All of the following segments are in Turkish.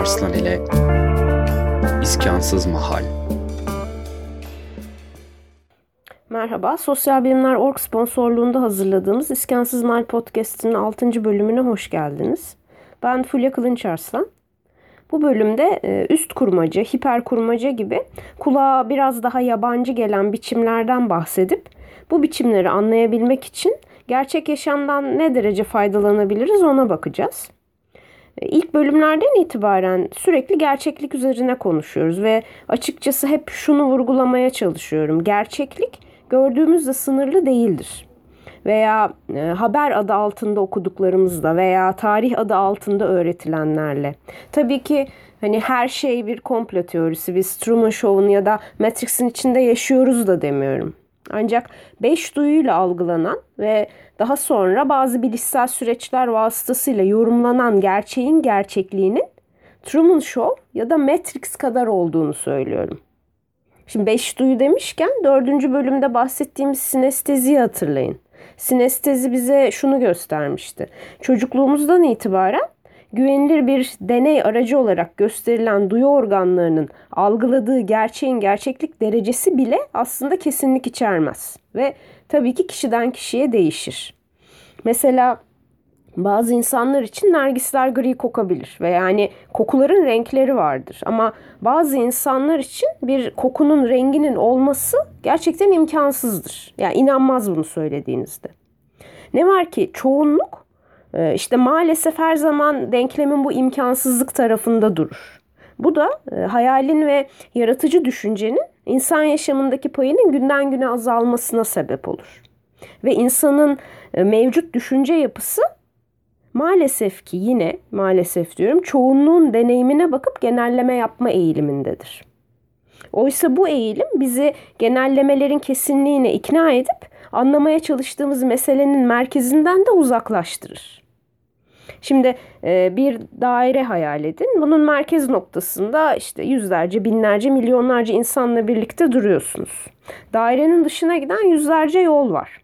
Arslan ile İskansız Mahal Merhaba, Sosyal Bilimler Org sponsorluğunda hazırladığımız İskansız Mahal Podcast'inin 6. bölümüne hoş geldiniz. Ben Fulya Kılınç Arslan. Bu bölümde e, üst kurmaca, hiper kurmaca gibi kulağa biraz daha yabancı gelen biçimlerden bahsedip bu biçimleri anlayabilmek için gerçek yaşamdan ne derece faydalanabiliriz ona bakacağız. İlk bölümlerden itibaren sürekli gerçeklik üzerine konuşuyoruz ve açıkçası hep şunu vurgulamaya çalışıyorum. Gerçeklik gördüğümüzde sınırlı değildir. Veya e, haber adı altında okuduklarımızla veya tarih adı altında öğretilenlerle. Tabii ki hani her şey bir komplo teorisi, biz Truman Show'un ya da Matrix'in içinde yaşıyoruz da demiyorum. Ancak beş duyuyla algılanan ve daha sonra bazı bilişsel süreçler vasıtasıyla yorumlanan gerçeğin gerçekliğinin Truman Show ya da Matrix kadar olduğunu söylüyorum. Şimdi beş duyu demişken dördüncü bölümde bahsettiğimiz sinesteziyi hatırlayın. Sinestezi bize şunu göstermişti. Çocukluğumuzdan itibaren güvenilir bir deney aracı olarak gösterilen duyu organlarının algıladığı gerçeğin gerçeklik derecesi bile aslında kesinlik içermez ve tabii ki kişiden kişiye değişir. Mesela bazı insanlar için nergisler gri kokabilir ve yani kokuların renkleri vardır. Ama bazı insanlar için bir kokunun renginin olması gerçekten imkansızdır. Yani inanmaz bunu söylediğinizde. Ne var ki çoğunluk işte maalesef her zaman denklemin bu imkansızlık tarafında durur. Bu da e, hayalin ve yaratıcı düşüncenin insan yaşamındaki payının günden güne azalmasına sebep olur. Ve insanın e, mevcut düşünce yapısı maalesef ki yine maalesef diyorum çoğunluğun deneyimine bakıp genelleme yapma eğilimindedir. Oysa bu eğilim bizi genellemelerin kesinliğine ikna edip anlamaya çalıştığımız meselenin merkezinden de uzaklaştırır. Şimdi e, bir daire hayal edin. Bunun merkez noktasında işte yüzlerce, binlerce, milyonlarca insanla birlikte duruyorsunuz. Dairenin dışına giden yüzlerce yol var.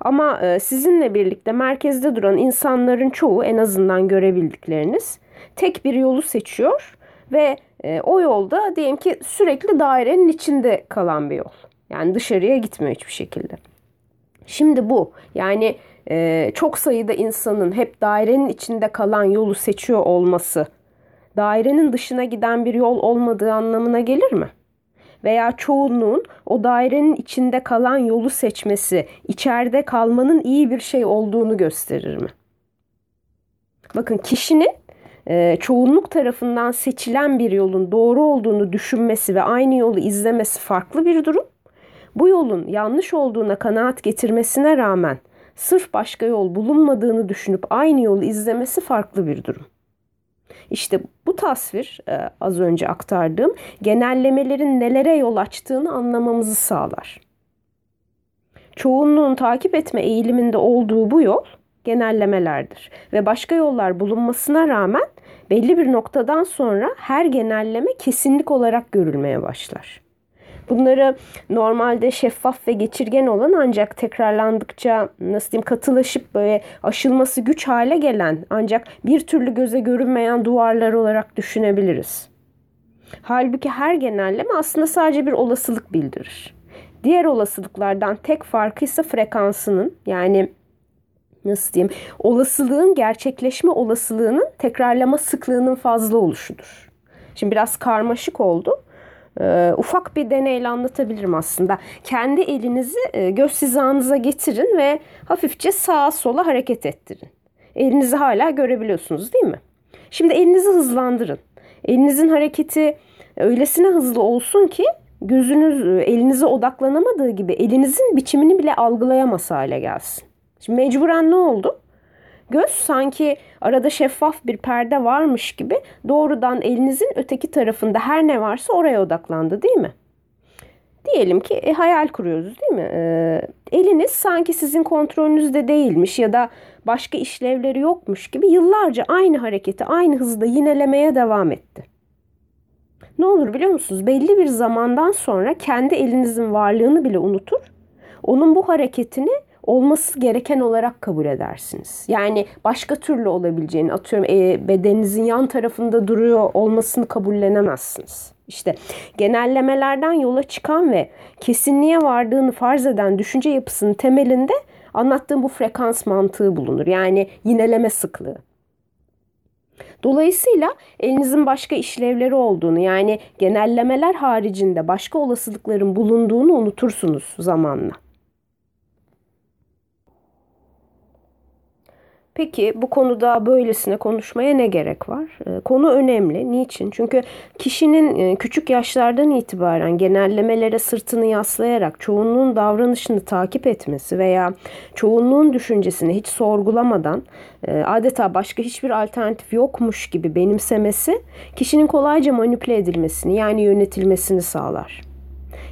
Ama e, sizinle birlikte merkezde duran insanların çoğu en azından görebildikleriniz tek bir yolu seçiyor ve e, o yolda diyelim ki sürekli dairenin içinde kalan bir yol. Yani dışarıya gitmiyor hiçbir şekilde. Şimdi bu yani e, çok sayıda insanın hep dairenin içinde kalan yolu seçiyor olması dairenin dışına giden bir yol olmadığı anlamına gelir mi? Veya çoğunluğun o dairenin içinde kalan yolu seçmesi içeride kalmanın iyi bir şey olduğunu gösterir mi? Bakın kişinin e, çoğunluk tarafından seçilen bir yolun doğru olduğunu düşünmesi ve aynı yolu izlemesi farklı bir durum. Bu yolun yanlış olduğuna kanaat getirmesine rağmen sırf başka yol bulunmadığını düşünüp aynı yolu izlemesi farklı bir durum. İşte bu tasvir e, az önce aktardığım genellemelerin nelere yol açtığını anlamamızı sağlar. Çoğunluğun takip etme eğiliminde olduğu bu yol genellemelerdir ve başka yollar bulunmasına rağmen belli bir noktadan sonra her genelleme kesinlik olarak görülmeye başlar. Bunları normalde şeffaf ve geçirgen olan ancak tekrarlandıkça nasıl diyeyim katılaşıp böyle aşılması güç hale gelen ancak bir türlü göze görünmeyen duvarlar olarak düşünebiliriz. Halbuki her genelleme aslında sadece bir olasılık bildirir. Diğer olasılıklardan tek farkı ise frekansının yani nasıl diyeyim olasılığın gerçekleşme olasılığının tekrarlama sıklığının fazla oluşudur. Şimdi biraz karmaşık oldu e, ufak bir deneyle anlatabilirim aslında. Kendi elinizi e, göz hizanıza getirin ve hafifçe sağa sola hareket ettirin. Elinizi hala görebiliyorsunuz değil mi? Şimdi elinizi hızlandırın. Elinizin hareketi öylesine hızlı olsun ki gözünüz e, elinize odaklanamadığı gibi elinizin biçimini bile algılayamaz hale gelsin. Şimdi mecburen ne oldu? Göz sanki arada şeffaf bir perde varmış gibi doğrudan elinizin öteki tarafında her ne varsa oraya odaklandı değil mi? Diyelim ki e, hayal kuruyoruz değil mi? E, eliniz sanki sizin kontrolünüzde değilmiş ya da başka işlevleri yokmuş gibi yıllarca aynı hareketi aynı hızda yinelemeye devam etti. Ne olur biliyor musunuz? Belli bir zamandan sonra kendi elinizin varlığını bile unutur. Onun bu hareketini olması gereken olarak kabul edersiniz. Yani başka türlü olabileceğini atıyorum e, bedeninizin yan tarafında duruyor olmasını kabullenemezsiniz. İşte genellemelerden yola çıkan ve kesinliğe vardığını farz eden düşünce yapısının temelinde anlattığım bu frekans mantığı bulunur. Yani yineleme sıklığı. Dolayısıyla elinizin başka işlevleri olduğunu yani genellemeler haricinde başka olasılıkların bulunduğunu unutursunuz zamanla. Peki bu konuda böylesine konuşmaya ne gerek var? Ee, konu önemli. Niçin? Çünkü kişinin e, küçük yaşlardan itibaren genellemelere sırtını yaslayarak çoğunluğun davranışını takip etmesi veya çoğunluğun düşüncesini hiç sorgulamadan e, adeta başka hiçbir alternatif yokmuş gibi benimsemesi kişinin kolayca manipüle edilmesini yani yönetilmesini sağlar.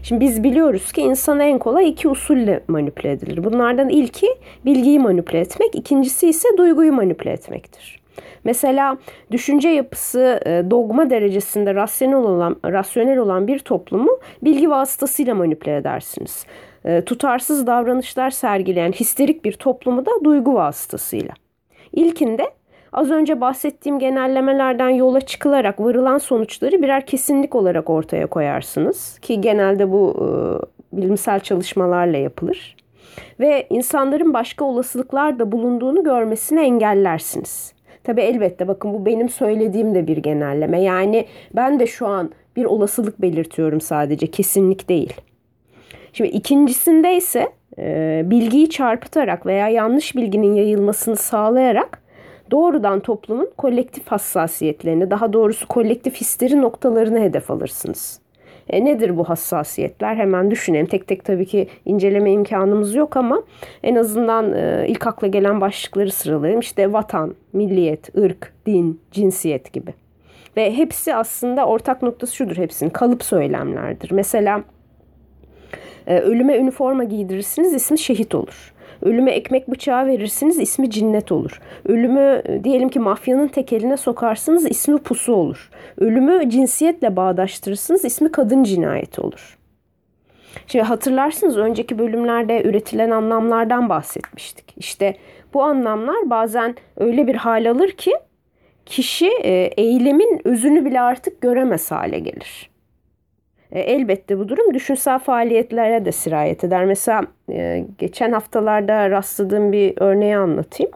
Şimdi biz biliyoruz ki insan en kolay iki usulle manipüle edilir. Bunlardan ilki bilgiyi manipüle etmek, ikincisi ise duyguyu manipüle etmektir. Mesela düşünce yapısı e, dogma derecesinde rasyonel olan rasyonel olan bir toplumu bilgi vasıtasıyla manipüle edersiniz. E, tutarsız davranışlar sergileyen histerik bir toplumu da duygu vasıtasıyla. İlkinde Az önce bahsettiğim genellemelerden yola çıkılarak varılan sonuçları birer kesinlik olarak ortaya koyarsınız ki genelde bu e, bilimsel çalışmalarla yapılır ve insanların başka olasılıklar da bulunduğunu görmesini engellersiniz. Tabi elbette bakın bu benim söylediğim de bir genelleme. Yani ben de şu an bir olasılık belirtiyorum sadece kesinlik değil. Şimdi ikincisinde ise e, bilgiyi çarpıtarak veya yanlış bilginin yayılmasını sağlayarak doğrudan toplumun kolektif hassasiyetlerini, daha doğrusu kolektif hisleri noktalarını hedef alırsınız. E nedir bu hassasiyetler? Hemen düşünelim. Tek tek tabii ki inceleme imkanımız yok ama en azından e, ilk akla gelen başlıkları sıralayayım. İşte vatan, milliyet, ırk, din, cinsiyet gibi. Ve hepsi aslında ortak noktası şudur hepsinin kalıp söylemlerdir. Mesela e, ölüme üniforma giydirirsiniz ismi şehit olur. Ölüme ekmek bıçağı verirsiniz ismi cinnet olur. Ölümü diyelim ki mafyanın tekeline sokarsınız ismi pusu olur. Ölümü cinsiyetle bağdaştırırsınız ismi kadın cinayeti olur. Şimdi hatırlarsınız önceki bölümlerde üretilen anlamlardan bahsetmiştik. İşte bu anlamlar bazen öyle bir hal alır ki kişi e, eylemin özünü bile artık göremez hale gelir. E, elbette bu durum düşünsel faaliyetlere de sirayet eder. Mesela e, geçen haftalarda rastladığım bir örneği anlatayım.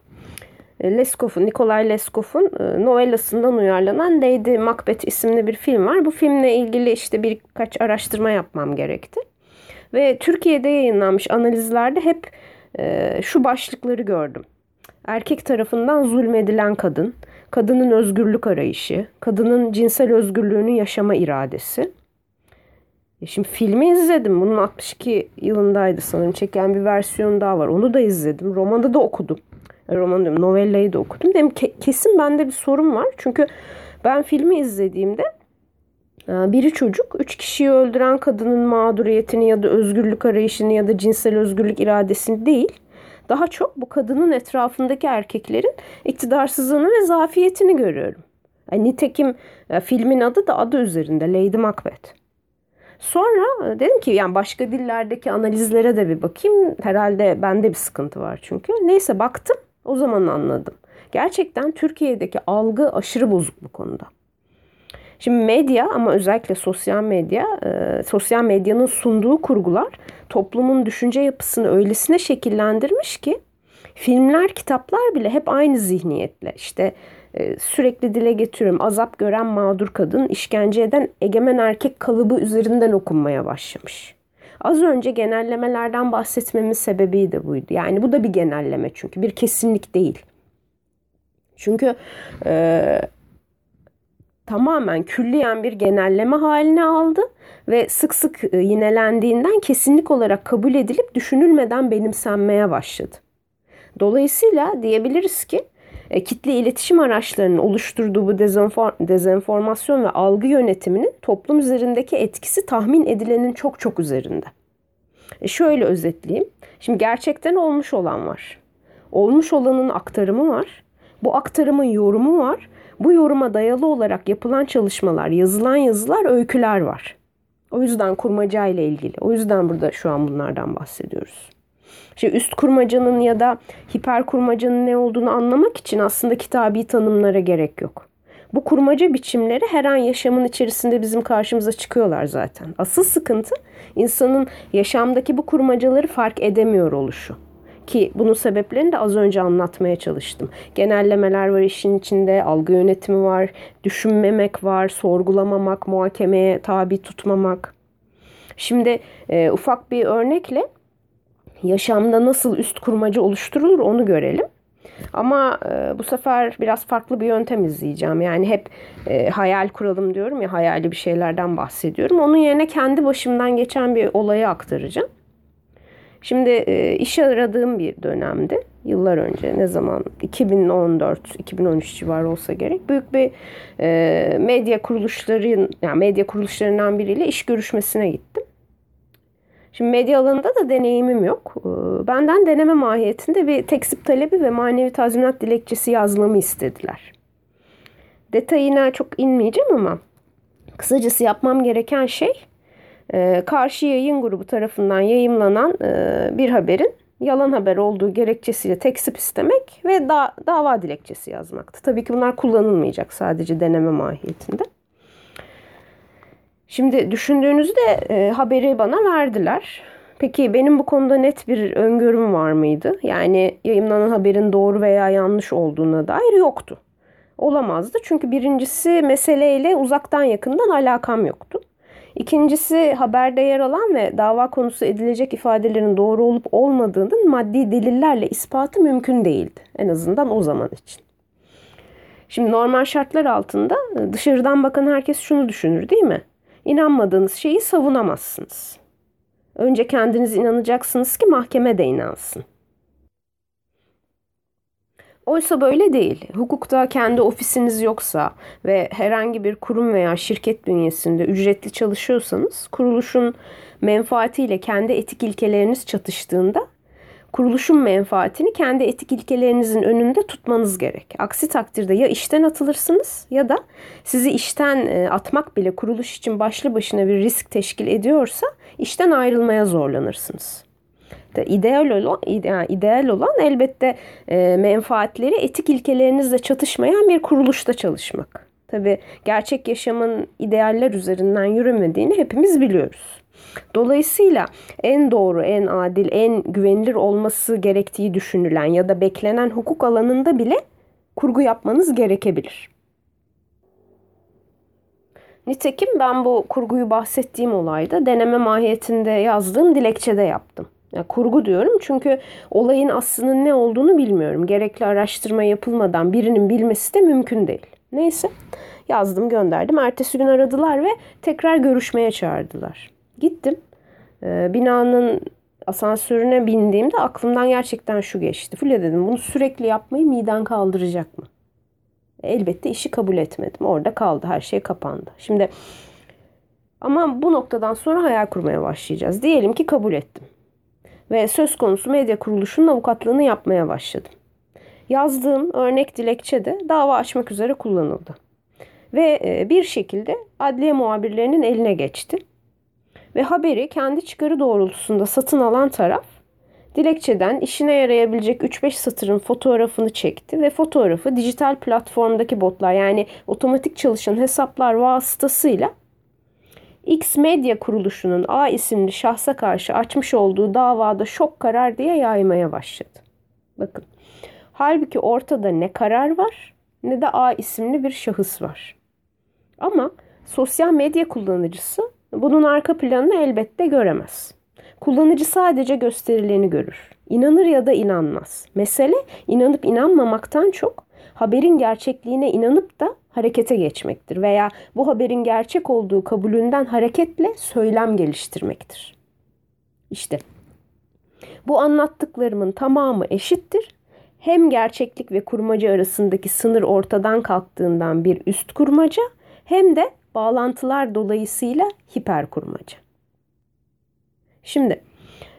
E, Leskov'un, Nikolay Leskov'un novellasından uyarlanan Lady Macbeth isimli bir film var. Bu filmle ilgili işte birkaç araştırma yapmam gerekti. Ve Türkiye'de yayınlanmış analizlerde hep şu başlıkları gördüm. Erkek tarafından zulmedilen kadın, kadının özgürlük arayışı, kadının cinsel özgürlüğünü yaşama iradesi, şimdi filmi izledim. Bunun 62 yılındaydı sanırım. Çeken bir versiyon daha var. Onu da izledim. Romanı da okudum. E, roman diyorum, novellayı da okudum. Dedim ke- kesin bende bir sorun var. Çünkü ben filmi izlediğimde e, biri çocuk, üç kişiyi öldüren kadının mağduriyetini ya da özgürlük arayışını ya da cinsel özgürlük iradesini değil, daha çok bu kadının etrafındaki erkeklerin iktidarsızlığını ve zafiyetini görüyorum. Yani nitekim e, filmin adı da adı üzerinde Lady Macbeth. Sonra e, dedim ki yani başka dillerdeki analizlere de bir bakayım. Herhalde bende bir sıkıntı var çünkü. Neyse baktım o zaman anladım. Gerçekten Türkiye'deki algı aşırı bozuk bu konuda. Şimdi medya ama özellikle sosyal medya, e, sosyal medyanın sunduğu kurgular toplumun düşünce yapısını öylesine şekillendirmiş ki filmler, kitaplar bile hep aynı zihniyetle. İşte sürekli dile getiriyorum. Azap gören mağdur kadın, işkence eden egemen erkek kalıbı üzerinden okunmaya başlamış. Az önce genellemelerden bahsetmemin sebebi de buydu. Yani bu da bir genelleme çünkü bir kesinlik değil. Çünkü e, tamamen külliyen bir genelleme haline aldı ve sık sık e, yinelendiğinden kesinlik olarak kabul edilip düşünülmeden benimsenmeye başladı. Dolayısıyla diyebiliriz ki e, kitle iletişim araçlarının oluşturduğu bu dezenformasyon ve algı yönetiminin toplum üzerindeki etkisi tahmin edilenin çok çok üzerinde. E şöyle özetleyeyim. Şimdi gerçekten olmuş olan var. Olmuş olanın aktarımı var. Bu aktarımın yorumu var. Bu yoruma dayalı olarak yapılan çalışmalar, yazılan yazılar, öyküler var. O yüzden kurmaca ile ilgili. O yüzden burada şu an bunlardan bahsediyoruz. İşte üst kurmacanın ya da hiper kurmacanın ne olduğunu anlamak için aslında kitabi tanımlara gerek yok. Bu kurmaca biçimleri her an yaşamın içerisinde bizim karşımıza çıkıyorlar zaten. Asıl sıkıntı insanın yaşamdaki bu kurmacaları fark edemiyor oluşu. Ki bunun sebeplerini de az önce anlatmaya çalıştım. Genellemeler var işin içinde, algı yönetimi var, düşünmemek var, sorgulamamak, muhakemeye tabi tutmamak. Şimdi e, ufak bir örnekle yaşamda nasıl üst kurmaca oluşturulur onu görelim. Ama e, bu sefer biraz farklı bir yöntem izleyeceğim. Yani hep e, hayal kuralım diyorum ya hayali bir şeylerden bahsediyorum. Onun yerine kendi başımdan geçen bir olayı aktaracağım. Şimdi e, iş aradığım bir dönemde yıllar önce ne zaman 2014-2013 civarı olsa gerek büyük bir e, medya kuruluşları yani medya kuruluşlarından biriyle iş görüşmesine gittim. Şimdi medya alanında da deneyimim yok. E, benden deneme mahiyetinde bir teksip talebi ve manevi tazminat dilekçesi yazmamı istediler. Detayına çok inmeyeceğim ama kısacası yapmam gereken şey e, karşı yayın grubu tarafından yayımlanan e, bir haberin yalan haber olduğu gerekçesiyle tekzip istemek ve da, dava dilekçesi yazmaktı. Tabii ki bunlar kullanılmayacak sadece deneme mahiyetinde. Şimdi düşündüğünüzde e, haberi bana verdiler. Peki benim bu konuda net bir öngörüm var mıydı? Yani yayınlanan haberin doğru veya yanlış olduğuna dair yoktu. Olamazdı çünkü birincisi meseleyle uzaktan yakından alakam yoktu. İkincisi haberde yer alan ve dava konusu edilecek ifadelerin doğru olup olmadığının maddi delillerle ispatı mümkün değildi. En azından o zaman için. Şimdi normal şartlar altında e, dışarıdan bakan herkes şunu düşünür değil mi? İnanmadığınız şeyi savunamazsınız. Önce kendiniz inanacaksınız ki mahkeme de inansın. Oysa böyle değil. Hukukta kendi ofisiniz yoksa ve herhangi bir kurum veya şirket bünyesinde ücretli çalışıyorsanız kuruluşun menfaatiyle kendi etik ilkeleriniz çatıştığında kuruluşun menfaatini kendi etik ilkelerinizin önünde tutmanız gerek. Aksi takdirde ya işten atılırsınız ya da sizi işten e, atmak bile kuruluş için başlı başına bir risk teşkil ediyorsa işten ayrılmaya zorlanırsınız. İdeal olan, ideal olan elbette e, menfaatleri etik ilkelerinizle çatışmayan bir kuruluşta çalışmak. Tabi gerçek yaşamın idealler üzerinden yürümediğini hepimiz biliyoruz. Dolayısıyla en doğru, en adil, en güvenilir olması gerektiği düşünülen ya da beklenen hukuk alanında bile kurgu yapmanız gerekebilir. Nitekim ben bu kurguyu bahsettiğim olayda deneme mahiyetinde yazdığım dilekçede yaptım. Yani kurgu diyorum çünkü olayın aslının ne olduğunu bilmiyorum. Gerekli araştırma yapılmadan birinin bilmesi de mümkün değil. Neyse yazdım gönderdim. Ertesi gün aradılar ve tekrar görüşmeye çağırdılar. Gittim. Ee, binanın asansörüne bindiğimde aklımdan gerçekten şu geçti. Fulya dedim bunu sürekli yapmayı miden kaldıracak mı? Elbette işi kabul etmedim. Orada kaldı. Her şey kapandı. Şimdi ama bu noktadan sonra hayal kurmaya başlayacağız. Diyelim ki kabul ettim ve söz konusu medya kuruluşunun avukatlığını yapmaya başladım. Yazdığım örnek dilekçe de dava açmak üzere kullanıldı. Ve e, bir şekilde adliye muhabirlerinin eline geçti. Ve haberi kendi çıkarı doğrultusunda satın alan taraf dilekçeden işine yarayabilecek 3-5 satırın fotoğrafını çekti ve fotoğrafı dijital platformdaki botlar yani otomatik çalışan hesaplar vasıtasıyla X Medya kuruluşunun A isimli şahsa karşı açmış olduğu davada şok karar diye yaymaya başladı. Bakın. Halbuki ortada ne karar var ne de A isimli bir şahıs var. Ama sosyal medya kullanıcısı bunun arka planını elbette göremez. Kullanıcı sadece gösterileni görür. İnanır ya da inanmaz. Mesele inanıp inanmamaktan çok haberin gerçekliğine inanıp da harekete geçmektir veya bu haberin gerçek olduğu kabulünden hareketle söylem geliştirmektir. İşte bu anlattıklarımın tamamı eşittir. Hem gerçeklik ve kurmaca arasındaki sınır ortadan kalktığından bir üst kurmaca hem de bağlantılar dolayısıyla hiper kurmaca. Şimdi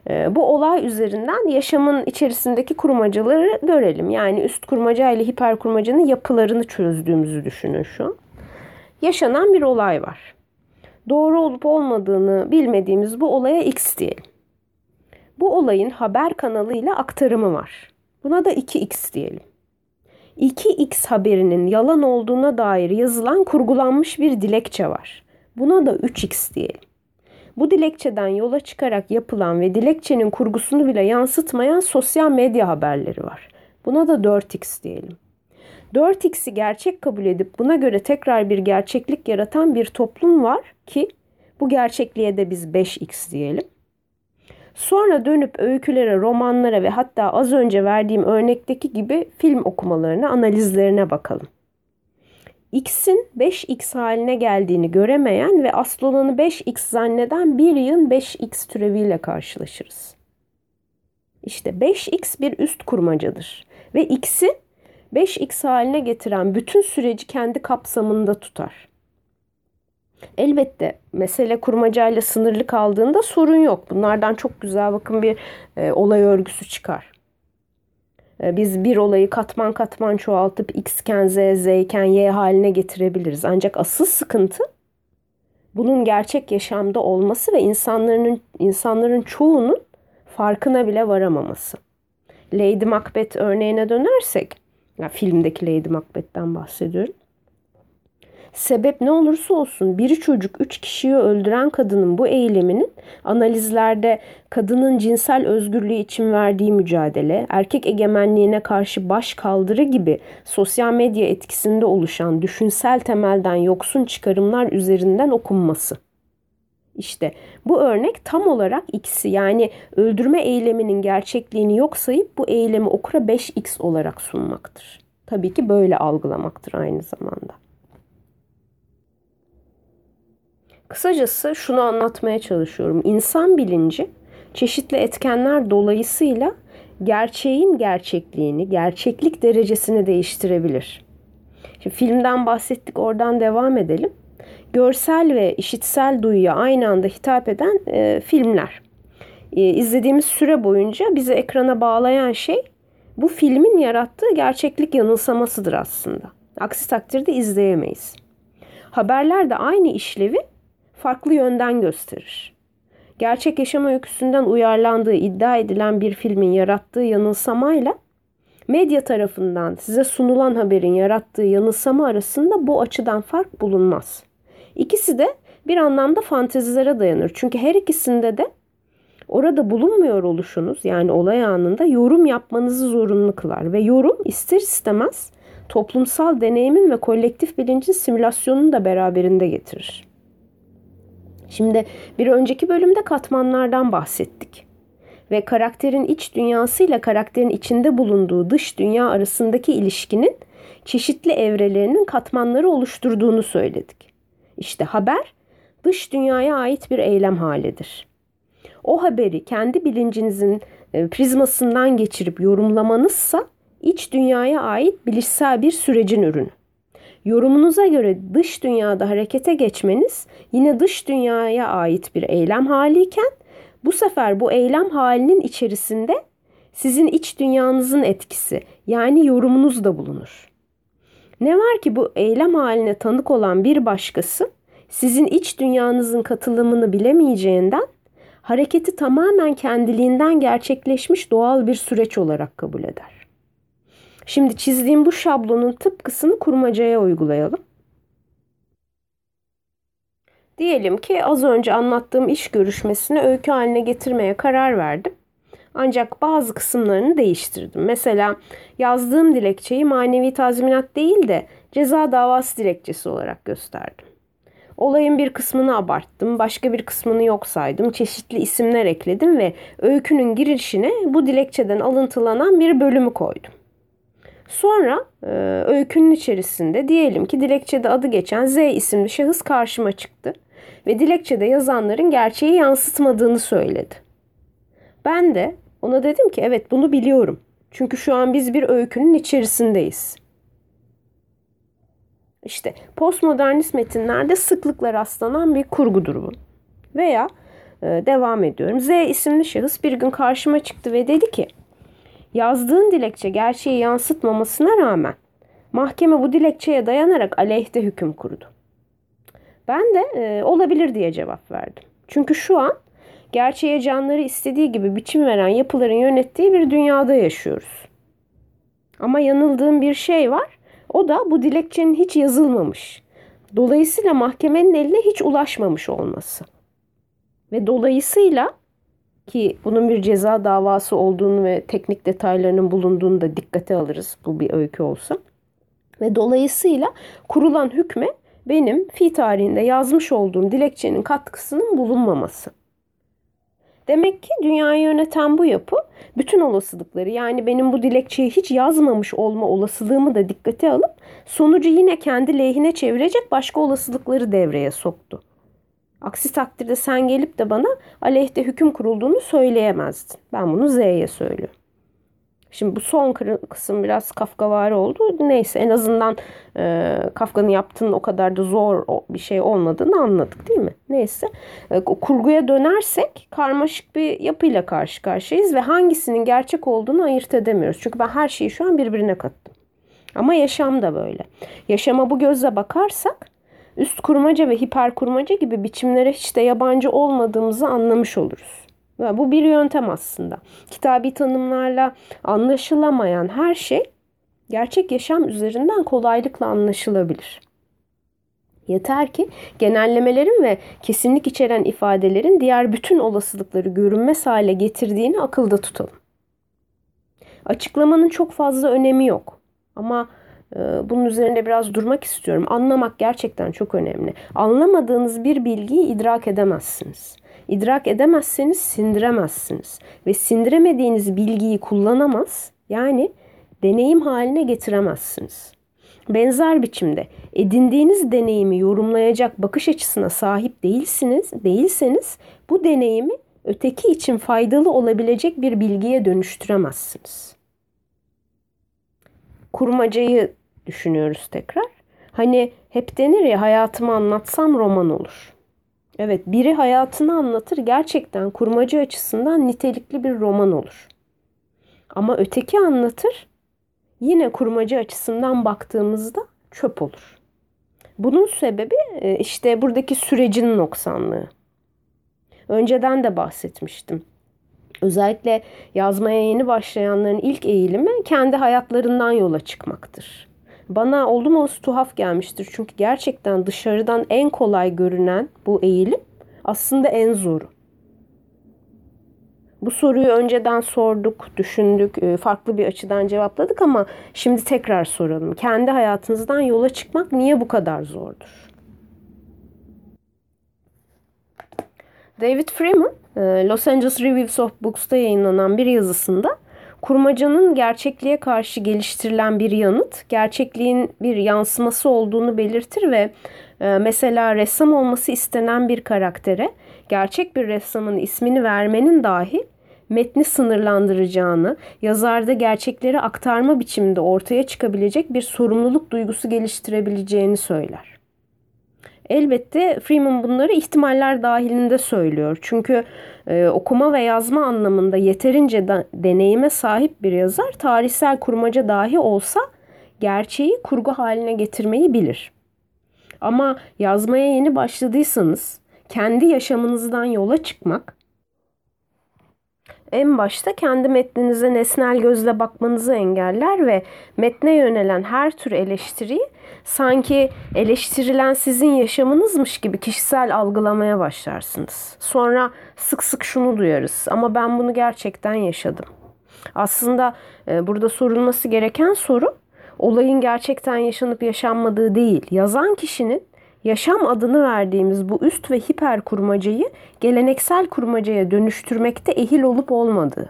ee, bu olay üzerinden yaşamın içerisindeki kurmacaları görelim. Yani üst kurmaca ile hiper kurmacanın yapılarını çözdüğümüzü düşünün şu an. Yaşanan bir olay var. Doğru olup olmadığını bilmediğimiz bu olaya X diyelim. bu olayın haber kanalıyla aktarımı var. Buna da 2x diyelim. 2x haberinin yalan olduğuna dair yazılan kurgulanmış bir dilekçe var. Buna da 3x diyelim. Bu dilekçeden yola çıkarak yapılan ve dilekçenin kurgusunu bile yansıtmayan sosyal medya haberleri var. Buna da 4x diyelim. 4x'i gerçek kabul edip buna göre tekrar bir gerçeklik yaratan bir toplum var ki bu gerçekliğe de biz 5x diyelim. Sonra dönüp öykülere, romanlara ve hatta az önce verdiğim örnekteki gibi film okumalarına, analizlerine bakalım. X'in 5X haline geldiğini göremeyen ve asıl olanı 5X zanneden bir yığın 5X türeviyle karşılaşırız. İşte 5X bir üst kurmacadır ve X'i 5X haline getiren bütün süreci kendi kapsamında tutar. Elbette mesele kurmacayla sınırlı kaldığında sorun yok. Bunlardan çok güzel bakın bir e, olay örgüsü çıkar. E, biz bir olayı katman katman çoğaltıp x iken z, z iken y haline getirebiliriz. Ancak asıl sıkıntı bunun gerçek yaşamda olması ve insanların insanların çoğunun farkına bile varamaması. Lady Macbeth örneğine dönersek, ya filmdeki Lady Macbeth'ten bahsediyorum. Sebep ne olursa olsun biri çocuk üç kişiyi öldüren kadının bu eyleminin analizlerde kadının cinsel özgürlüğü için verdiği mücadele, erkek egemenliğine karşı baş kaldırı gibi sosyal medya etkisinde oluşan düşünsel temelden yoksun çıkarımlar üzerinden okunması. İşte bu örnek tam olarak X'i yani öldürme eyleminin gerçekliğini yok sayıp bu eylemi okura 5X olarak sunmaktır. Tabii ki böyle algılamaktır aynı zamanda. Kısacası şunu anlatmaya çalışıyorum. İnsan bilinci çeşitli etkenler dolayısıyla gerçeğin gerçekliğini, gerçeklik derecesini değiştirebilir. Şimdi filmden bahsettik, oradan devam edelim. Görsel ve işitsel duyuya aynı anda hitap eden e, filmler. E, izlediğimiz süre boyunca bizi ekrana bağlayan şey bu filmin yarattığı gerçeklik yanılsamasıdır aslında. Aksi takdirde izleyemeyiz. Haberler de aynı işlevi farklı yönden gösterir. Gerçek yaşam öyküsünden uyarlandığı iddia edilen bir filmin yarattığı yanılsamayla medya tarafından size sunulan haberin yarattığı yanılsama arasında bu açıdan fark bulunmaz. İkisi de bir anlamda fantezilere dayanır. Çünkü her ikisinde de orada bulunmuyor oluşunuz yani olay anında yorum yapmanızı zorunlu kılar ve yorum ister istemez toplumsal deneyimin ve kolektif bilincin simülasyonunu da beraberinde getirir. Şimdi bir önceki bölümde katmanlardan bahsettik. Ve karakterin iç dünyasıyla karakterin içinde bulunduğu dış dünya arasındaki ilişkinin çeşitli evrelerinin katmanları oluşturduğunu söyledik. İşte haber dış dünyaya ait bir eylem halidir. O haberi kendi bilincinizin e, prizmasından geçirip yorumlamanızsa iç dünyaya ait bilişsel bir sürecin ürünü. Yorumunuza göre dış dünyada harekete geçmeniz yine dış dünyaya ait bir eylem haliyken bu sefer bu eylem halinin içerisinde sizin iç dünyanızın etkisi yani yorumunuz da bulunur. Ne var ki bu eylem haline tanık olan bir başkası sizin iç dünyanızın katılımını bilemeyeceğinden hareketi tamamen kendiliğinden gerçekleşmiş doğal bir süreç olarak kabul eder. Şimdi çizdiğim bu şablonun tıpkısını kurmacaya uygulayalım. Diyelim ki az önce anlattığım iş görüşmesini öykü haline getirmeye karar verdim. Ancak bazı kısımlarını değiştirdim. Mesela yazdığım dilekçeyi manevi tazminat değil de ceza davası dilekçesi olarak gösterdim. Olayın bir kısmını abarttım, başka bir kısmını yok saydım, çeşitli isimler ekledim ve öykünün girişine bu dilekçeden alıntılanan bir bölümü koydum. Sonra e, öykünün içerisinde diyelim ki dilekçede adı geçen Z isimli şahıs karşıma çıktı ve dilekçede yazanların gerçeği yansıtmadığını söyledi. Ben de ona dedim ki evet bunu biliyorum. Çünkü şu an biz bir öykünün içerisindeyiz. İşte postmodernist metinlerde sıklıkla rastlanan bir kurgudur bu. Veya e, devam ediyorum. Z isimli şahıs bir gün karşıma çıktı ve dedi ki Yazdığın dilekçe gerçeği yansıtmamasına rağmen mahkeme bu dilekçeye dayanarak aleyhte hüküm kurdu. Ben de e, olabilir diye cevap verdim. Çünkü şu an gerçeğe canları istediği gibi biçim veren yapıların yönettiği bir dünyada yaşıyoruz. Ama yanıldığım bir şey var. O da bu dilekçenin hiç yazılmamış. Dolayısıyla mahkemenin eline hiç ulaşmamış olması. Ve dolayısıyla ki bunun bir ceza davası olduğunu ve teknik detaylarının bulunduğunu da dikkate alırız bu bir öykü olsa. Ve dolayısıyla kurulan hükme benim fi tarihinde yazmış olduğum dilekçenin katkısının bulunmaması. Demek ki dünyayı yöneten bu yapı bütün olasılıkları yani benim bu dilekçeyi hiç yazmamış olma olasılığımı da dikkate alıp sonucu yine kendi lehine çevirecek başka olasılıkları devreye soktu. Aksi takdirde sen gelip de bana aleyhte hüküm kurulduğunu söyleyemezdin. Ben bunu Z'ye söylüyorum. Şimdi bu son kısım biraz Kafkavari oldu. Neyse en azından e, Kafka'nın yaptığının o kadar da zor bir şey olmadığını anladık değil mi? Neyse e, kurguya dönersek karmaşık bir yapıyla karşı karşıyayız ve hangisinin gerçek olduğunu ayırt edemiyoruz. Çünkü ben her şeyi şu an birbirine kattım. Ama yaşam da böyle. Yaşama bu gözle bakarsak üst kurmaca ve hiper kurmaca gibi biçimlere hiç de yabancı olmadığımızı anlamış oluruz. Bu bir yöntem aslında. Kitabi tanımlarla anlaşılamayan her şey gerçek yaşam üzerinden kolaylıkla anlaşılabilir. Yeter ki genellemelerin ve kesinlik içeren ifadelerin diğer bütün olasılıkları görünmez hale getirdiğini akılda tutalım. Açıklamanın çok fazla önemi yok. Ama bunun üzerinde biraz durmak istiyorum. Anlamak gerçekten çok önemli. Anlamadığınız bir bilgiyi idrak edemezsiniz. İdrak edemezseniz sindiremezsiniz. Ve sindiremediğiniz bilgiyi kullanamaz yani deneyim haline getiremezsiniz. Benzer biçimde edindiğiniz deneyimi yorumlayacak bakış açısına sahip değilsiniz, değilseniz bu deneyimi öteki için faydalı olabilecek bir bilgiye dönüştüremezsiniz. Kurmacayı düşünüyoruz tekrar. Hani hep denir ya hayatımı anlatsam roman olur. Evet, biri hayatını anlatır gerçekten kurmacı açısından nitelikli bir roman olur. Ama öteki anlatır yine kurmacı açısından baktığımızda çöp olur. Bunun sebebi e, işte buradaki sürecin noksanlığı. Önceden de bahsetmiştim. Özellikle yazmaya yeni başlayanların ilk eğilimi kendi hayatlarından yola çıkmaktır bana oldum olası tuhaf gelmiştir. Çünkü gerçekten dışarıdan en kolay görünen bu eğilim aslında en zoru. Bu soruyu önceden sorduk, düşündük, e, farklı bir açıdan cevapladık ama şimdi tekrar soralım. Kendi hayatınızdan yola çıkmak niye bu kadar zordur? David Freeman, e, Los Angeles Reviews of Books'ta yayınlanan bir yazısında Kurmacanın gerçekliğe karşı geliştirilen bir yanıt, gerçekliğin bir yansıması olduğunu belirtir ve e, mesela ressam olması istenen bir karaktere gerçek bir ressamın ismini vermenin dahi metni sınırlandıracağını, yazarda gerçekleri aktarma biçiminde ortaya çıkabilecek bir sorumluluk duygusu geliştirebileceğini söyler. Elbette Freeman bunları ihtimaller dahilinde söylüyor. Çünkü e, okuma ve yazma anlamında yeterince da, deneyime sahip bir yazar tarihsel kurmaca dahi olsa gerçeği kurgu haline getirmeyi bilir. Ama yazmaya yeni başladıysanız kendi yaşamınızdan yola çıkmak en başta kendi metninize nesnel gözle bakmanızı engeller ve metne yönelen her tür eleştiriyi sanki eleştirilen sizin yaşamınızmış gibi kişisel algılamaya başlarsınız. Sonra sık sık şunu duyarız ama ben bunu gerçekten yaşadım. Aslında e, burada sorulması gereken soru olayın gerçekten yaşanıp yaşanmadığı değil. Yazan kişinin yaşam adını verdiğimiz bu üst ve hiper kurmacayı geleneksel kurmacaya dönüştürmekte ehil olup olmadığı.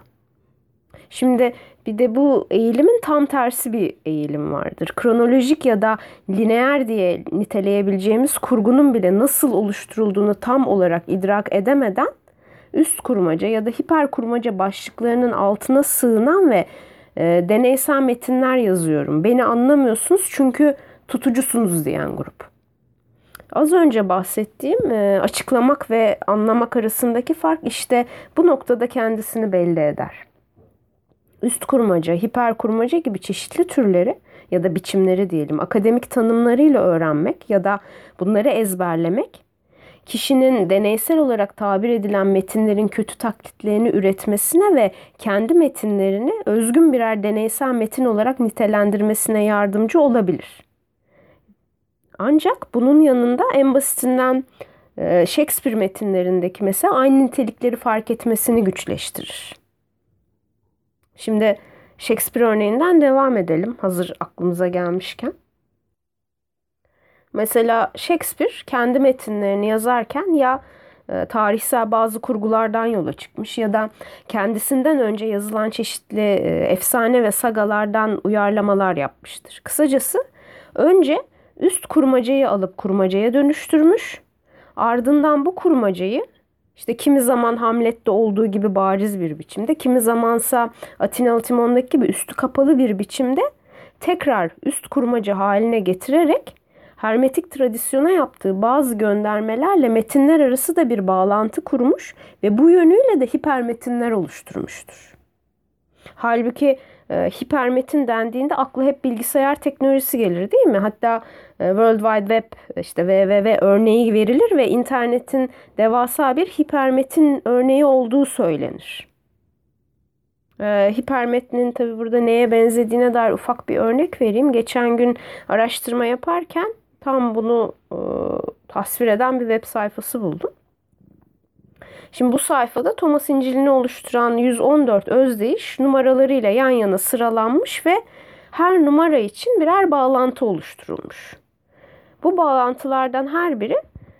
Şimdi bir de bu eğilimin tam tersi bir eğilim vardır. Kronolojik ya da lineer diye niteleyebileceğimiz kurgunun bile nasıl oluşturulduğunu tam olarak idrak edemeden üst kurmaca ya da hiper kurmaca başlıklarının altına sığınan ve e, deneysel metinler yazıyorum. Beni anlamıyorsunuz çünkü tutucusunuz diyen grup. Az önce bahsettiğim e, açıklamak ve anlamak arasındaki fark işte bu noktada kendisini belli eder. Üst kurmaca, hiper kurmaca gibi çeşitli türleri ya da biçimleri diyelim akademik tanımlarıyla öğrenmek ya da bunları ezberlemek kişinin deneysel olarak tabir edilen metinlerin kötü taklitlerini üretmesine ve kendi metinlerini özgün birer deneysel metin olarak nitelendirmesine yardımcı olabilir. Ancak bunun yanında en basitinden e, Shakespeare metinlerindeki mesela aynı nitelikleri fark etmesini güçleştirir. Şimdi Shakespeare örneğinden devam edelim hazır aklımıza gelmişken. Mesela Shakespeare kendi metinlerini yazarken ya e, tarihsel bazı kurgulardan yola çıkmış ya da kendisinden önce yazılan çeşitli e, efsane ve sagalardan uyarlamalar yapmıştır. Kısacası önce üst kurmacayı alıp kurmacaya dönüştürmüş. Ardından bu kurmacayı işte kimi zaman Hamlet'te olduğu gibi bariz bir biçimde, kimi zamansa Atinalı Timon'daki gibi üstü kapalı bir biçimde tekrar üst kurmaca haline getirerek hermetik tradisyona yaptığı bazı göndermelerle metinler arası da bir bağlantı kurmuş ve bu yönüyle de hipermetinler oluşturmuştur. Halbuki hipermetin dendiğinde aklı hep bilgisayar teknolojisi gelir değil mi? Hatta e, World Wide Web işte www örneği verilir ve internetin devasa bir hipermetin örneği olduğu söylenir. E, hipermetnin tabi burada neye benzediğine dair ufak bir örnek vereyim. Geçen gün araştırma yaparken tam bunu e, tasvir eden bir web sayfası buldum. Şimdi bu sayfada Thomas İncil'ini oluşturan 114 özdeyiş numaralarıyla yan yana sıralanmış ve her numara için birer bağlantı oluşturulmuş. Bu bağlantılardan her biri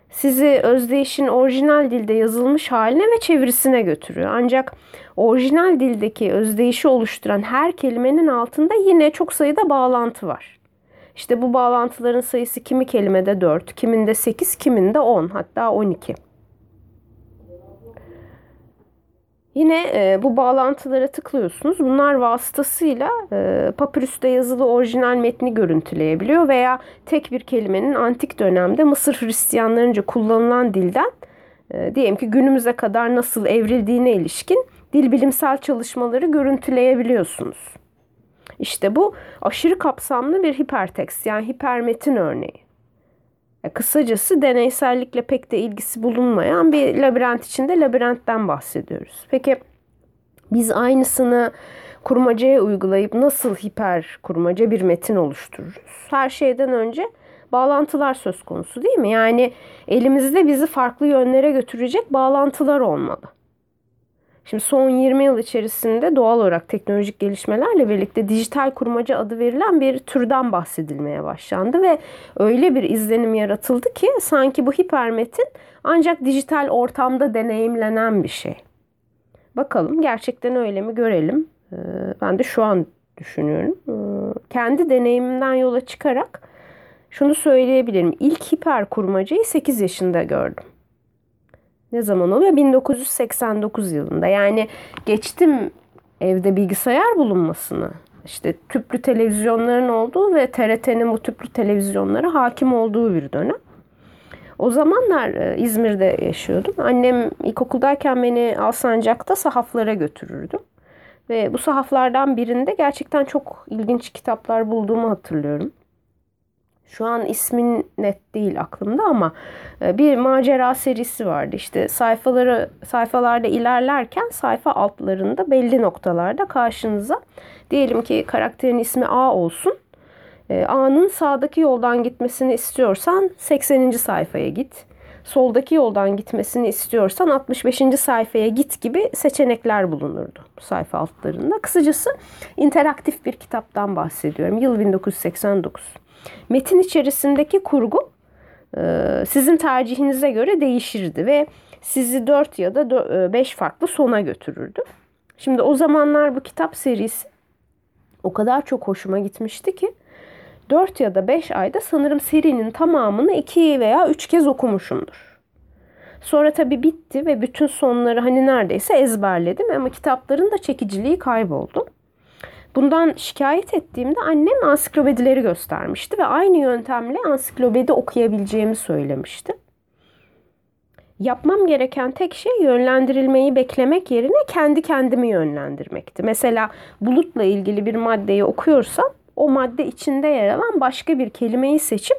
sizi özdeyişin orijinal dilde yazılmış haline ve çevirisine götürüyor. Ancak orijinal dildeki özdeyişi oluşturan her kelimenin altında yine çok sayıda bağlantı var. İşte bu bağlantıların sayısı kimi kelimede 4, kiminde 8, kiminde 10 hatta 12. Yine e, bu bağlantılara tıklıyorsunuz. Bunlar vasıtasıyla e, papyrüste yazılı orijinal metni görüntüleyebiliyor veya tek bir kelimenin antik dönemde Mısır Hristiyanlarınca kullanılan dilden e, diyelim ki günümüze kadar nasıl evrildiğine ilişkin dil bilimsel çalışmaları görüntüleyebiliyorsunuz. İşte bu aşırı kapsamlı bir hipertekst yani hipermetin örneği. E, kısacası deneysellikle pek de ilgisi bulunmayan bir labirent içinde labirentten bahsediyoruz. Peki biz aynısını kurmacaya uygulayıp nasıl hiper kurmaca bir metin oluştururuz? Her şeyden önce bağlantılar söz konusu değil mi? Yani elimizde bizi farklı yönlere götürecek bağlantılar olmalı. Şimdi son 20 yıl içerisinde doğal olarak teknolojik gelişmelerle birlikte dijital kurmaca adı verilen bir türden bahsedilmeye başlandı ve öyle bir izlenim yaratıldı ki sanki bu hipermetin ancak dijital ortamda deneyimlenen bir şey. Bakalım gerçekten öyle mi görelim. Ee, ben de şu an düşünüyorum. Ee, kendi deneyimimden yola çıkarak şunu söyleyebilirim. İlk hiper kurmacayı 8 yaşında gördüm ne zaman oluyor? 1989 yılında. Yani geçtim evde bilgisayar bulunmasını. İşte tüplü televizyonların olduğu ve TRT'nin bu tüplü televizyonlara hakim olduğu bir dönem. O zamanlar e, İzmir'de yaşıyordum. Annem ilkokuldayken beni Alsancak'ta sahaflara götürürdü. Ve bu sahaflardan birinde gerçekten çok ilginç kitaplar bulduğumu hatırlıyorum. Şu an ismin net değil aklımda ama e, bir macera serisi vardı. İşte sayfaları sayfalarda ilerlerken sayfa altlarında belli noktalarda karşınıza diyelim ki karakterin ismi A olsun. E, A'nın sağdaki yoldan gitmesini istiyorsan 80. sayfaya git. Soldaki yoldan gitmesini istiyorsan 65. sayfaya git gibi seçenekler bulunurdu sayfa altlarında. Kısacası interaktif bir kitaptan bahsediyorum. Yıl 1989. Metin içerisindeki kurgu e, sizin tercihinize göre değişirdi ve sizi 4 ya da 5 e, farklı sona götürürdü. Şimdi o zamanlar bu kitap serisi o kadar çok hoşuma gitmişti ki 4 ya da 5 ayda sanırım serinin tamamını 2 veya 3 kez okumuşumdur. Sonra tabii bitti ve bütün sonları hani neredeyse ezberledim ama kitapların da çekiciliği kayboldu. Bundan şikayet ettiğimde annem ansiklopedileri göstermişti ve aynı yöntemle ansiklopedi okuyabileceğimi söylemişti. Yapmam gereken tek şey yönlendirilmeyi beklemek yerine kendi kendimi yönlendirmekti. Mesela bulutla ilgili bir maddeyi okuyorsam o madde içinde yer alan başka bir kelimeyi seçip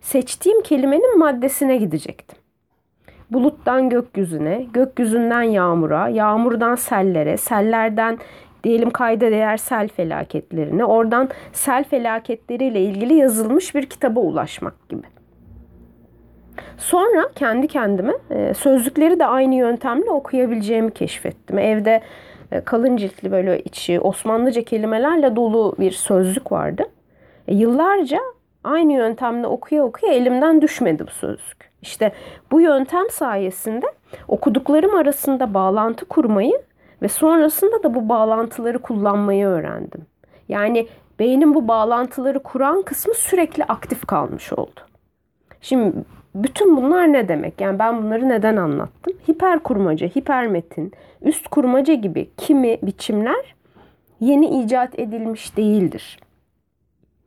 seçtiğim kelimenin maddesine gidecektim. buluttan gökyüzüne, gökyüzünden yağmura, yağmurdan sellere, sellerden diyelim kayda değer sel felaketlerine, oradan sel felaketleriyle ilgili yazılmış bir kitaba ulaşmak gibi. Sonra kendi kendime e, sözlükleri de aynı yöntemle okuyabileceğimi keşfettim. Evde e, kalın ciltli böyle içi Osmanlıca kelimelerle dolu bir sözlük vardı. E, yıllarca aynı yöntemle okuya okuya elimden düşmedi bu sözlük. İşte bu yöntem sayesinde okuduklarım arasında bağlantı kurmayı ve sonrasında da bu bağlantıları kullanmayı öğrendim. Yani beynin bu bağlantıları kuran kısmı sürekli aktif kalmış oldu. Şimdi bütün bunlar ne demek? Yani ben bunları neden anlattım? Hiper kurmaca, hipermetin, üst kurmaca gibi kimi biçimler yeni icat edilmiş değildir.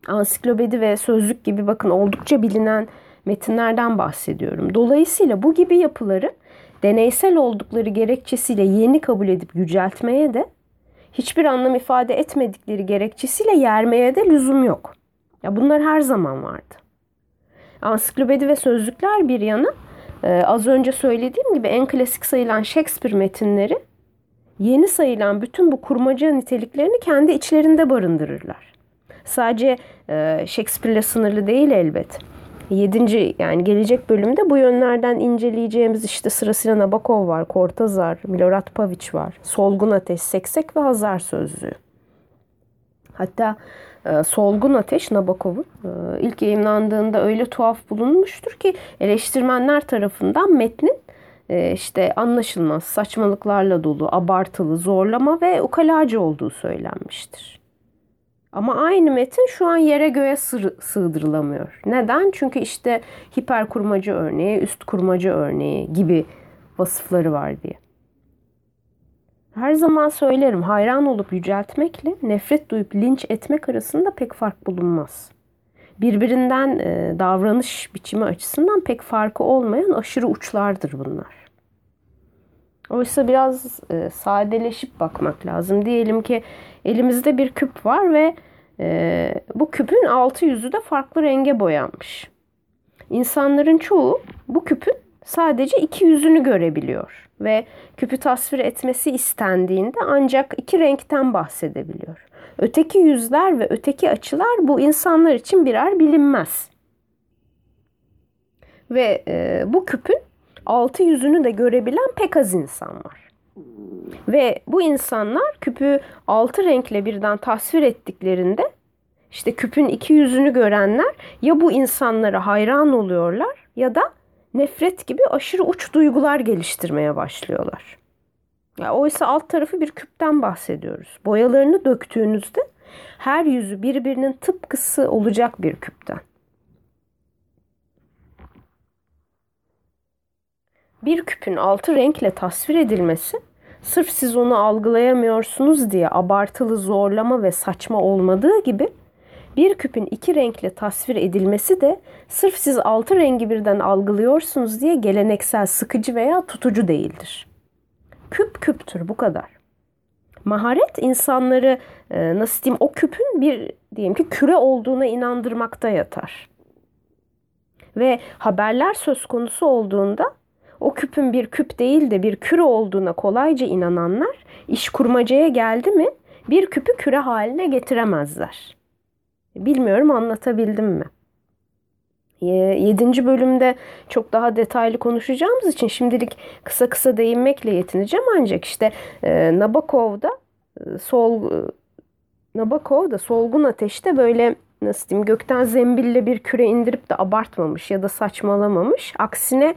Ansiklopedi ve sözlük gibi bakın oldukça bilinen metinlerden bahsediyorum. Dolayısıyla bu gibi yapıları deneysel oldukları gerekçesiyle yeni kabul edip yüceltmeye de hiçbir anlam ifade etmedikleri gerekçesiyle yermeye de lüzum yok. Ya bunlar her zaman vardı. Ansiklopedi ve sözlükler bir yana e, az önce söylediğim gibi en klasik sayılan Shakespeare metinleri yeni sayılan bütün bu kurmaca niteliklerini kendi içlerinde barındırırlar. Sadece e, Shakespeare'le sınırlı değil elbet. Yedinci yani gelecek bölümde bu yönlerden inceleyeceğimiz işte sırasıyla Nabokov var, Kortazar, Milorad Paviç var, Solgun Ateş, Seksek ve Hazar Sözlüğü. Hatta e, Solgun Ateş Nabokov'un e, ilk yayınlandığında öyle tuhaf bulunmuştur ki eleştirmenler tarafından metnin e, işte anlaşılmaz, saçmalıklarla dolu, abartılı, zorlama ve ukalacı olduğu söylenmiştir. Ama aynı metin şu an yere göğe sığdırılamıyor. Neden? Çünkü işte hiper kurmacı örneği, üst kurmacı örneği gibi vasıfları var diye. Her zaman söylerim hayran olup yüceltmekle nefret duyup linç etmek arasında pek fark bulunmaz. Birbirinden davranış biçimi açısından pek farkı olmayan aşırı uçlardır bunlar. Oysa biraz e, sadeleşip bakmak lazım. Diyelim ki elimizde bir küp var ve e, bu küpün altı yüzü de farklı renge boyanmış. İnsanların çoğu bu küpün sadece iki yüzünü görebiliyor ve küpü tasvir etmesi istendiğinde ancak iki renkten bahsedebiliyor. Öteki yüzler ve öteki açılar bu insanlar için birer bilinmez. Ve e, bu küpün altı yüzünü de görebilen pek az insan var. Ve bu insanlar küpü altı renkle birden tasvir ettiklerinde işte küpün iki yüzünü görenler ya bu insanlara hayran oluyorlar ya da nefret gibi aşırı uç duygular geliştirmeye başlıyorlar. Ya oysa alt tarafı bir küpten bahsediyoruz. Boyalarını döktüğünüzde her yüzü birbirinin tıpkısı olacak bir küpten. Bir küpün altı renkle tasvir edilmesi sırf siz onu algılayamıyorsunuz diye abartılı zorlama ve saçma olmadığı gibi bir küpün iki renkle tasvir edilmesi de sırf siz altı rengi birden algılıyorsunuz diye geleneksel sıkıcı veya tutucu değildir. Küp küptür bu kadar. Maharet insanları e, nasıl diyeyim o küpün bir diyelim ki küre olduğuna inandırmakta yatar. Ve haberler söz konusu olduğunda o küpün bir küp değil de bir küre olduğuna kolayca inananlar iş kurmacaya geldi mi bir küpü küre haline getiremezler. Bilmiyorum anlatabildim mi? Yedinci bölümde çok daha detaylı konuşacağımız için şimdilik kısa kısa değinmekle yetineceğim ancak işte e, Nabokov'da e, sol e, Nabokov da solgun ateşte böyle nasıl diyeyim gökten zembille bir küre indirip de abartmamış ya da saçmalamamış. Aksine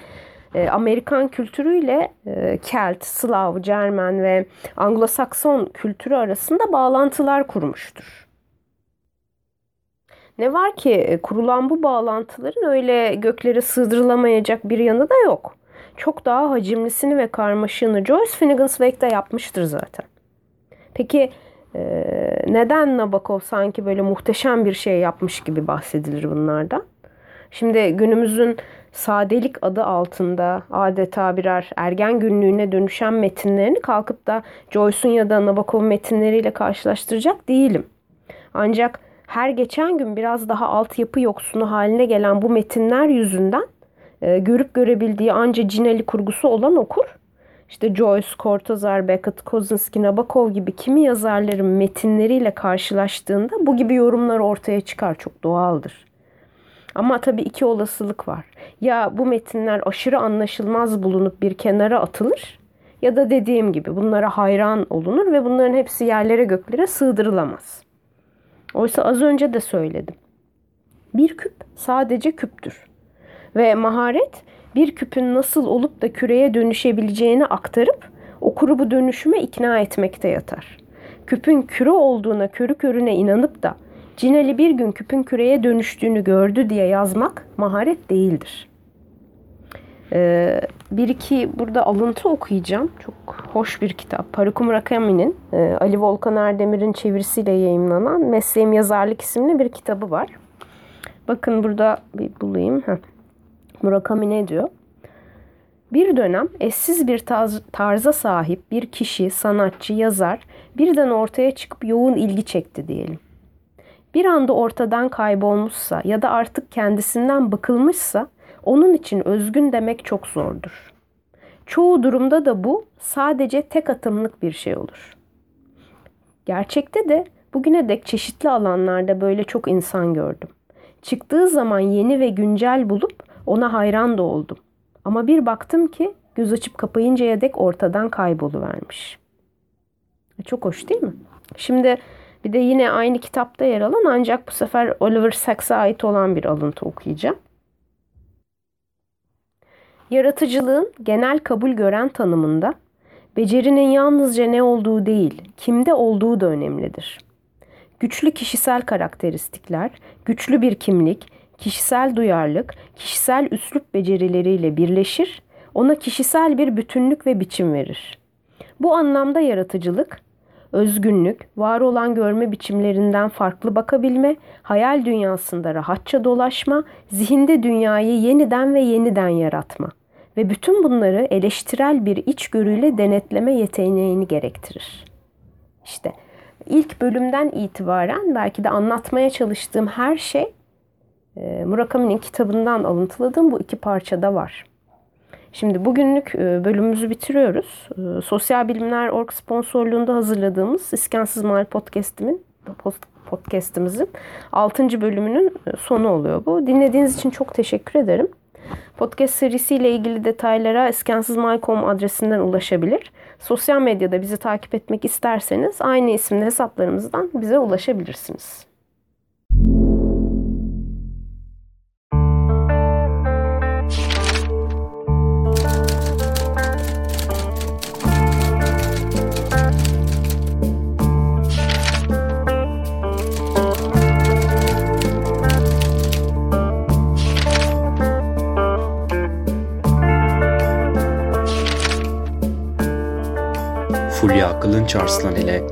e, Amerikan kültürüyle e, Kelt, Slav, Cermen ve Anglo-Sakson kültürü arasında bağlantılar kurmuştur. Ne var ki e, kurulan bu bağlantıların öyle göklere sığdırılamayacak bir yanı da yok. Çok daha hacimlisini ve karmaşığını Joyce Finnegan Wake'de yapmıştır zaten. Peki e, neden Nabokov sanki böyle muhteşem bir şey yapmış gibi bahsedilir bunlardan? Şimdi günümüzün sadelik adı altında adeta birer ergen günlüğüne dönüşen metinlerini kalkıp da Joyce'un ya da Nabokov'un metinleriyle karşılaştıracak değilim. Ancak her geçen gün biraz daha altyapı yoksunu haline gelen bu metinler yüzünden e, görüp görebildiği anca Cinali kurgusu olan okur. İşte Joyce, Cortázar, Beckett, Kozinski, Nabokov gibi kimi yazarların metinleriyle karşılaştığında bu gibi yorumlar ortaya çıkar. Çok doğaldır. Ama tabii iki olasılık var. Ya bu metinler aşırı anlaşılmaz bulunup bir kenara atılır ya da dediğim gibi bunlara hayran olunur ve bunların hepsi yerlere göklere sığdırılamaz. Oysa az önce de söyledim. Bir küp sadece küptür. Ve maharet bir küpün nasıl olup da küreye dönüşebileceğini aktarıp okuru bu dönüşüme ikna etmekte yatar. Küpün küre olduğuna körü körüne inanıp da Cineli bir gün küpün küreye dönüştüğünü gördü diye yazmak maharet değildir. Ee, bir iki burada alıntı okuyacağım. Çok hoş bir kitap. Haruki Murakami'nin e, Ali Volkan Erdemir'in çevirisiyle yayımlanan Mesleğim Yazarlık isimli bir kitabı var. Bakın burada bir bulayım. Heh. Murakami ne diyor? Bir dönem eşsiz bir tarza sahip bir kişi, sanatçı, yazar birden ortaya çıkıp yoğun ilgi çekti diyelim. Bir anda ortadan kaybolmuşsa ya da artık kendisinden bıkılmışsa onun için özgün demek çok zordur. Çoğu durumda da bu sadece tek atımlık bir şey olur. Gerçekte de bugüne dek çeşitli alanlarda böyle çok insan gördüm. Çıktığı zaman yeni ve güncel bulup ona hayran da oldum. Ama bir baktım ki göz açıp kapayıncaya dek ortadan kayboluvermiş. Çok hoş değil mi? Şimdi bir de yine aynı kitapta yer alan ancak bu sefer Oliver Sacks'a ait olan bir alıntı okuyacağım. Yaratıcılığın genel kabul gören tanımında becerinin yalnızca ne olduğu değil, kimde olduğu da önemlidir. Güçlü kişisel karakteristikler, güçlü bir kimlik, kişisel duyarlılık, kişisel üslup becerileriyle birleşir, ona kişisel bir bütünlük ve biçim verir. Bu anlamda yaratıcılık, özgünlük, var olan görme biçimlerinden farklı bakabilme, hayal dünyasında rahatça dolaşma, zihinde dünyayı yeniden ve yeniden yaratma ve bütün bunları eleştirel bir içgörüyle denetleme yeteneğini gerektirir. İşte ilk bölümden itibaren belki de anlatmaya çalıştığım her şey Murakami'nin kitabından alıntıladığım bu iki parçada var. Şimdi bugünlük e, bölümümüzü bitiriyoruz. E, Sosyal Bilimler Org sponsorluğunda hazırladığımız İskensiz Mal podcast'imin podcast'imizin 6. bölümünün sonu oluyor bu. Dinlediğiniz için çok teşekkür ederim. Podcast serisiyle ilgili detaylara iskensizmal.com adresinden ulaşabilir. Sosyal medyada bizi takip etmek isterseniz aynı isimli hesaplarımızdan bize ulaşabilirsiniz. Fulya Kılınç Arslan ile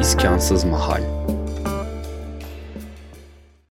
İskansız Mahal